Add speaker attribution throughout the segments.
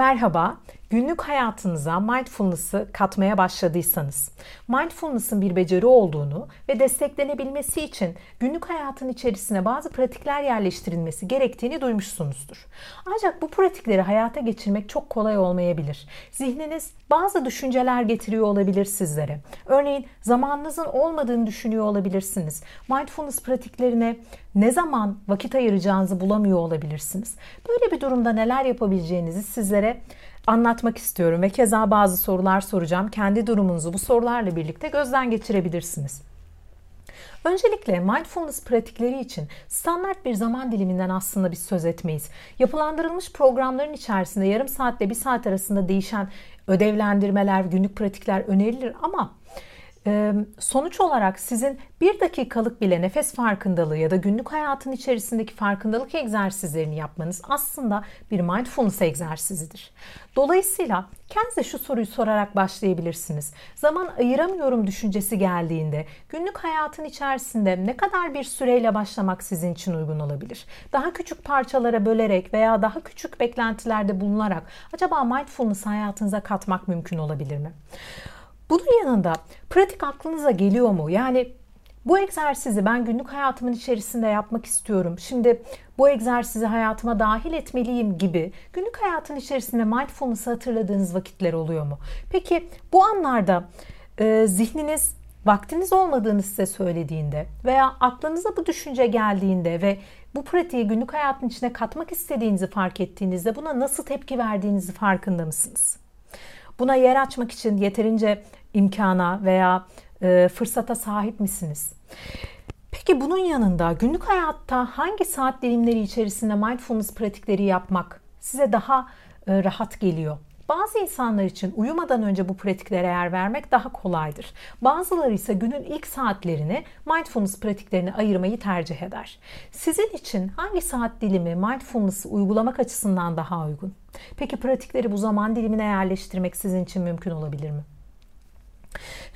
Speaker 1: Merhaba, günlük hayatınıza mindfulness'ı katmaya başladıysanız, mindfulness'ın bir beceri olduğunu ve desteklenebilmesi için günlük hayatın içerisine bazı pratikler yerleştirilmesi gerektiğini duymuşsunuzdur. Ancak bu pratikleri hayata geçirmek çok kolay olmayabilir. Zihniniz bazı düşünceler getiriyor olabilir sizlere. Örneğin zamanınızın olmadığını düşünüyor olabilirsiniz. Mindfulness pratiklerine ne zaman vakit ayıracağınızı bulamıyor olabilirsiniz. Böyle bir durumda neler yapabileceğinizi sizlere anlatmak istiyorum ve keza bazı sorular soracağım. Kendi durumunuzu bu sorularla birlikte gözden geçirebilirsiniz. Öncelikle mindfulness pratikleri için standart bir zaman diliminden aslında biz söz etmeyiz. Yapılandırılmış programların içerisinde yarım saatle bir saat arasında değişen ödevlendirmeler, günlük pratikler önerilir ama sonuç olarak sizin bir dakikalık bile nefes farkındalığı ya da günlük hayatın içerisindeki farkındalık egzersizlerini yapmanız aslında bir mindfulness egzersizidir. Dolayısıyla kendinize şu soruyu sorarak başlayabilirsiniz. Zaman ayıramıyorum düşüncesi geldiğinde günlük hayatın içerisinde ne kadar bir süreyle başlamak sizin için uygun olabilir? Daha küçük parçalara bölerek veya daha küçük beklentilerde bulunarak acaba mindfulness hayatınıza katmak mümkün olabilir mi? Bunun yanında pratik aklınıza geliyor mu? Yani bu egzersizi ben günlük hayatımın içerisinde yapmak istiyorum. Şimdi bu egzersizi hayatıma dahil etmeliyim gibi günlük hayatın içerisinde mindfulness'ı hatırladığınız vakitler oluyor mu? Peki bu anlarda e, zihniniz vaktiniz olmadığını size söylediğinde veya aklınıza bu düşünce geldiğinde ve bu pratiği günlük hayatın içine katmak istediğinizi fark ettiğinizde buna nasıl tepki verdiğinizi farkında mısınız? Buna yer açmak için yeterince imkana veya e, fırsata sahip misiniz? Peki bunun yanında günlük hayatta hangi saat dilimleri içerisinde mindfulness pratikleri yapmak size daha e, rahat geliyor? Bazı insanlar için uyumadan önce bu pratiklere yer vermek daha kolaydır. Bazıları ise günün ilk saatlerini mindfulness pratiklerine ayırmayı tercih eder. Sizin için hangi saat dilimi mindfulness'ı uygulamak açısından daha uygun? Peki pratikleri bu zaman dilimine yerleştirmek sizin için mümkün olabilir mi?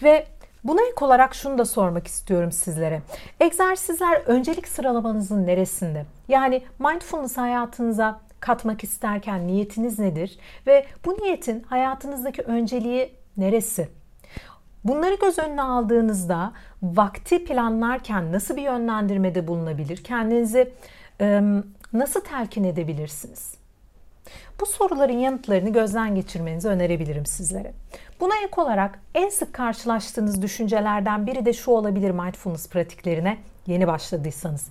Speaker 1: Ve Buna ek olarak şunu da sormak istiyorum sizlere. Egzersizler öncelik sıralamanızın neresinde? Yani mindfulness hayatınıza katmak isterken niyetiniz nedir? Ve bu niyetin hayatınızdaki önceliği neresi? Bunları göz önüne aldığınızda vakti planlarken nasıl bir yönlendirmede bulunabilir? Kendinizi nasıl telkin edebilirsiniz? Bu soruların yanıtlarını gözden geçirmenizi önerebilirim sizlere. Buna ek olarak en sık karşılaştığınız düşüncelerden biri de şu olabilir mindfulness pratiklerine yeni başladıysanız.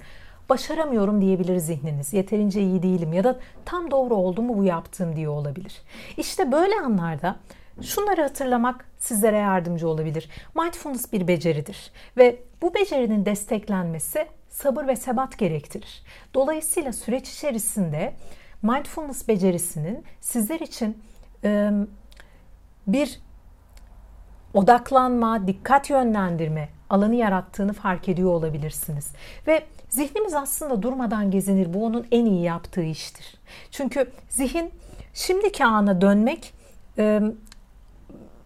Speaker 1: Başaramıyorum diyebilir zihniniz. Yeterince iyi değilim ya da tam doğru oldu mu bu yaptığım diye olabilir. İşte böyle anlarda şunları hatırlamak sizlere yardımcı olabilir. Mindfulness bir beceridir ve bu becerinin desteklenmesi sabır ve sebat gerektirir. Dolayısıyla süreç içerisinde mindfulness becerisinin sizler için bir odaklanma, dikkat yönlendirme alanı yarattığını fark ediyor olabilirsiniz. Ve zihnimiz aslında durmadan gezinir. Bu onun en iyi yaptığı iştir. Çünkü zihin şimdiki ana dönmek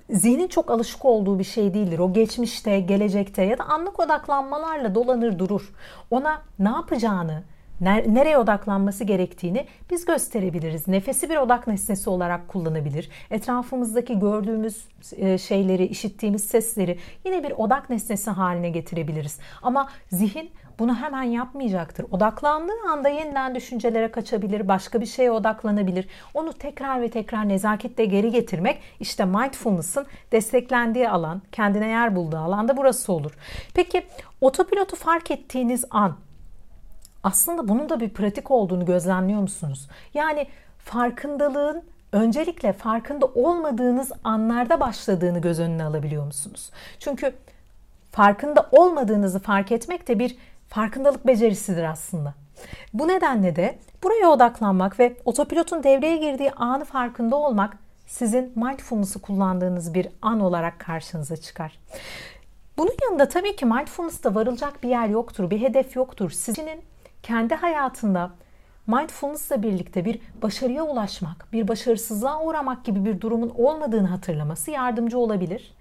Speaker 1: zihnin çok alışık olduğu bir şey değildir. O geçmişte, gelecekte ya da anlık odaklanmalarla dolanır durur. Ona ne yapacağını, nereye odaklanması gerektiğini biz gösterebiliriz. Nefesi bir odak nesnesi olarak kullanabilir. Etrafımızdaki gördüğümüz e, şeyleri, işittiğimiz sesleri yine bir odak nesnesi haline getirebiliriz. Ama zihin bunu hemen yapmayacaktır. Odaklandığı anda yeniden düşüncelere kaçabilir, başka bir şeye odaklanabilir. Onu tekrar ve tekrar nezaketle geri getirmek işte mindfulness'ın desteklendiği alan, kendine yer bulduğu alanda burası olur. Peki otopilotu fark ettiğiniz an aslında bunun da bir pratik olduğunu gözlemliyor musunuz? Yani farkındalığın öncelikle farkında olmadığınız anlarda başladığını göz önüne alabiliyor musunuz? Çünkü farkında olmadığınızı fark etmek de bir farkındalık becerisidir aslında. Bu nedenle de buraya odaklanmak ve otopilotun devreye girdiği anı farkında olmak sizin mindfulness'ı kullandığınız bir an olarak karşınıza çıkar. Bunun yanında tabii ki mindfulness'ta varılacak bir yer yoktur, bir hedef yoktur. Sizin kendi hayatında mindfulness'la birlikte bir başarıya ulaşmak, bir başarısızlığa uğramak gibi bir durumun olmadığını hatırlaması yardımcı olabilir.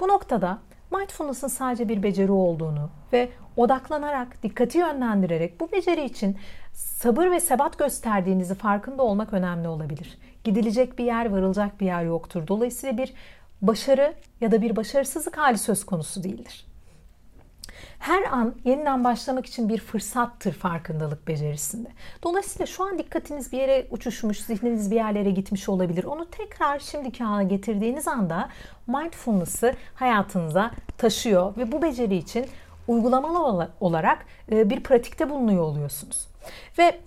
Speaker 1: Bu noktada mindfulness'ın sadece bir beceri olduğunu ve odaklanarak, dikkati yönlendirerek bu beceri için sabır ve sebat gösterdiğinizi farkında olmak önemli olabilir. gidilecek bir yer, varılacak bir yer yoktur. Dolayısıyla bir başarı ya da bir başarısızlık hali söz konusu değildir. Her an yeniden başlamak için bir fırsattır farkındalık becerisinde. Dolayısıyla şu an dikkatiniz bir yere uçuşmuş, zihniniz bir yerlere gitmiş olabilir. Onu tekrar şimdiki ana getirdiğiniz anda mindfulness'ı hayatınıza taşıyor ve bu beceri için uygulamalı olarak e, bir pratikte bulunuyor oluyorsunuz. Ve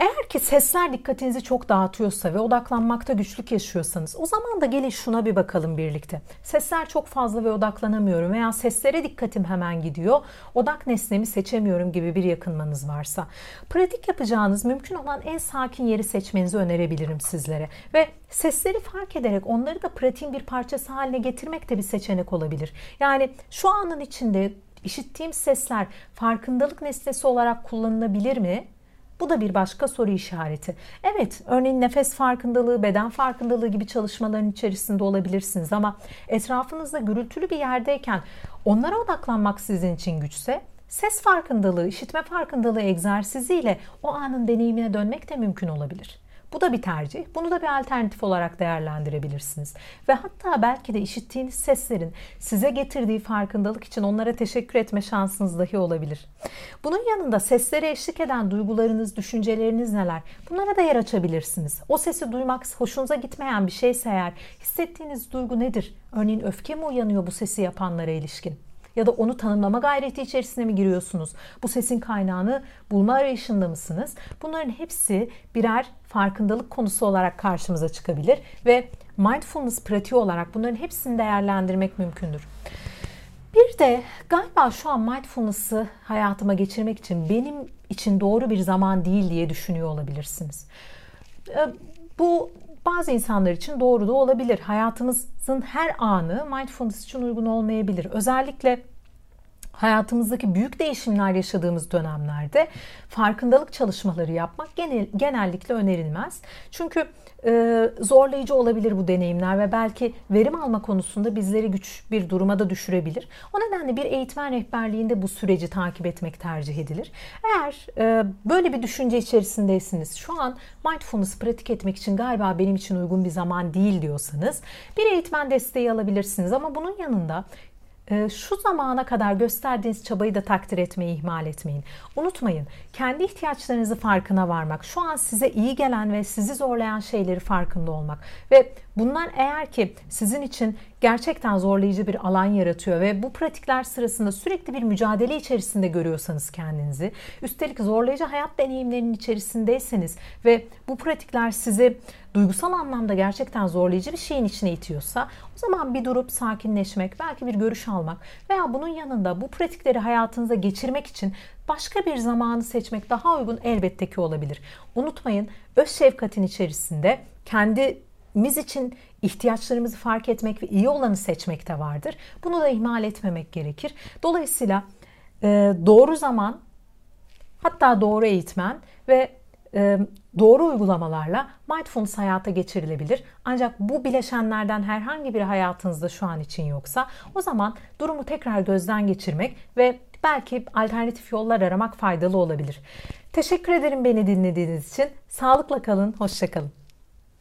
Speaker 1: eğer ki sesler dikkatinizi çok dağıtıyorsa ve odaklanmakta güçlük yaşıyorsanız o zaman da gelin şuna bir bakalım birlikte. Sesler çok fazla ve odaklanamıyorum veya seslere dikkatim hemen gidiyor. Odak nesnemi seçemiyorum gibi bir yakınmanız varsa. Pratik yapacağınız mümkün olan en sakin yeri seçmenizi önerebilirim sizlere. Ve sesleri fark ederek onları da pratiğin bir parçası haline getirmek de bir seçenek olabilir. Yani şu anın içinde işittiğim sesler farkındalık nesnesi olarak kullanılabilir mi? Bu da bir başka soru işareti. Evet, örneğin nefes farkındalığı, beden farkındalığı gibi çalışmaların içerisinde olabilirsiniz ama etrafınızda gürültülü bir yerdeyken onlara odaklanmak sizin için güçse ses farkındalığı, işitme farkındalığı egzersiziyle o anın deneyimine dönmek de mümkün olabilir. Bu da bir tercih. Bunu da bir alternatif olarak değerlendirebilirsiniz. Ve hatta belki de işittiğiniz seslerin size getirdiği farkındalık için onlara teşekkür etme şansınız dahi olabilir. Bunun yanında seslere eşlik eden duygularınız, düşünceleriniz neler? Bunlara da yer açabilirsiniz. O sesi duymak hoşunuza gitmeyen bir şeyse eğer hissettiğiniz duygu nedir? Örneğin öfke mi uyanıyor bu sesi yapanlara ilişkin? Ya da onu tanımlama gayreti içerisine mi giriyorsunuz? Bu sesin kaynağını bulma arayışında mısınız? Bunların hepsi birer farkındalık konusu olarak karşımıza çıkabilir ve mindfulness pratiği olarak bunların hepsini değerlendirmek mümkündür. Bir de galiba şu an mindfulness'ı hayatıma geçirmek için benim için doğru bir zaman değil diye düşünüyor olabilirsiniz. Ee, bu bazı insanlar için doğru da olabilir. Hayatımızın her anı mindfulness için uygun olmayabilir. Özellikle hayatımızdaki büyük değişimler yaşadığımız dönemlerde farkındalık çalışmaları yapmak genel, genellikle önerilmez. Çünkü e, zorlayıcı olabilir bu deneyimler ve belki verim alma konusunda bizleri güç bir duruma da düşürebilir. O nedenle bir eğitmen rehberliğinde bu süreci takip etmek tercih edilir. Eğer e, böyle bir düşünce içerisindeysiniz, şu an mindfulness pratik etmek için galiba benim için uygun bir zaman değil diyorsanız bir eğitmen desteği alabilirsiniz ama bunun yanında şu zamana kadar gösterdiğiniz çabayı da takdir etmeyi ihmal etmeyin. Unutmayın, kendi ihtiyaçlarınızı farkına varmak, şu an size iyi gelen ve sizi zorlayan şeyleri farkında olmak ve bunlar eğer ki sizin için gerçekten zorlayıcı bir alan yaratıyor ve bu pratikler sırasında sürekli bir mücadele içerisinde görüyorsanız kendinizi, üstelik zorlayıcı hayat deneyimlerinin içerisindeyseniz ve bu pratikler sizi duygusal anlamda gerçekten zorlayıcı bir şeyin içine itiyorsa o zaman bir durup sakinleşmek, belki bir görüş almak veya bunun yanında bu pratikleri hayatınıza geçirmek için başka bir zamanı seçmek daha uygun elbette ki olabilir. Unutmayın öz şefkatin içerisinde kendimiz için ihtiyaçlarımızı fark etmek ve iyi olanı seçmek de vardır. Bunu da ihmal etmemek gerekir. Dolayısıyla doğru zaman hatta doğru eğitmen ve doğru uygulamalarla mindfulness hayata geçirilebilir. Ancak bu bileşenlerden herhangi biri hayatınızda şu an için yoksa o zaman durumu tekrar gözden geçirmek ve belki alternatif yollar aramak faydalı olabilir. Teşekkür ederim beni dinlediğiniz için. Sağlıkla kalın, hoşçakalın.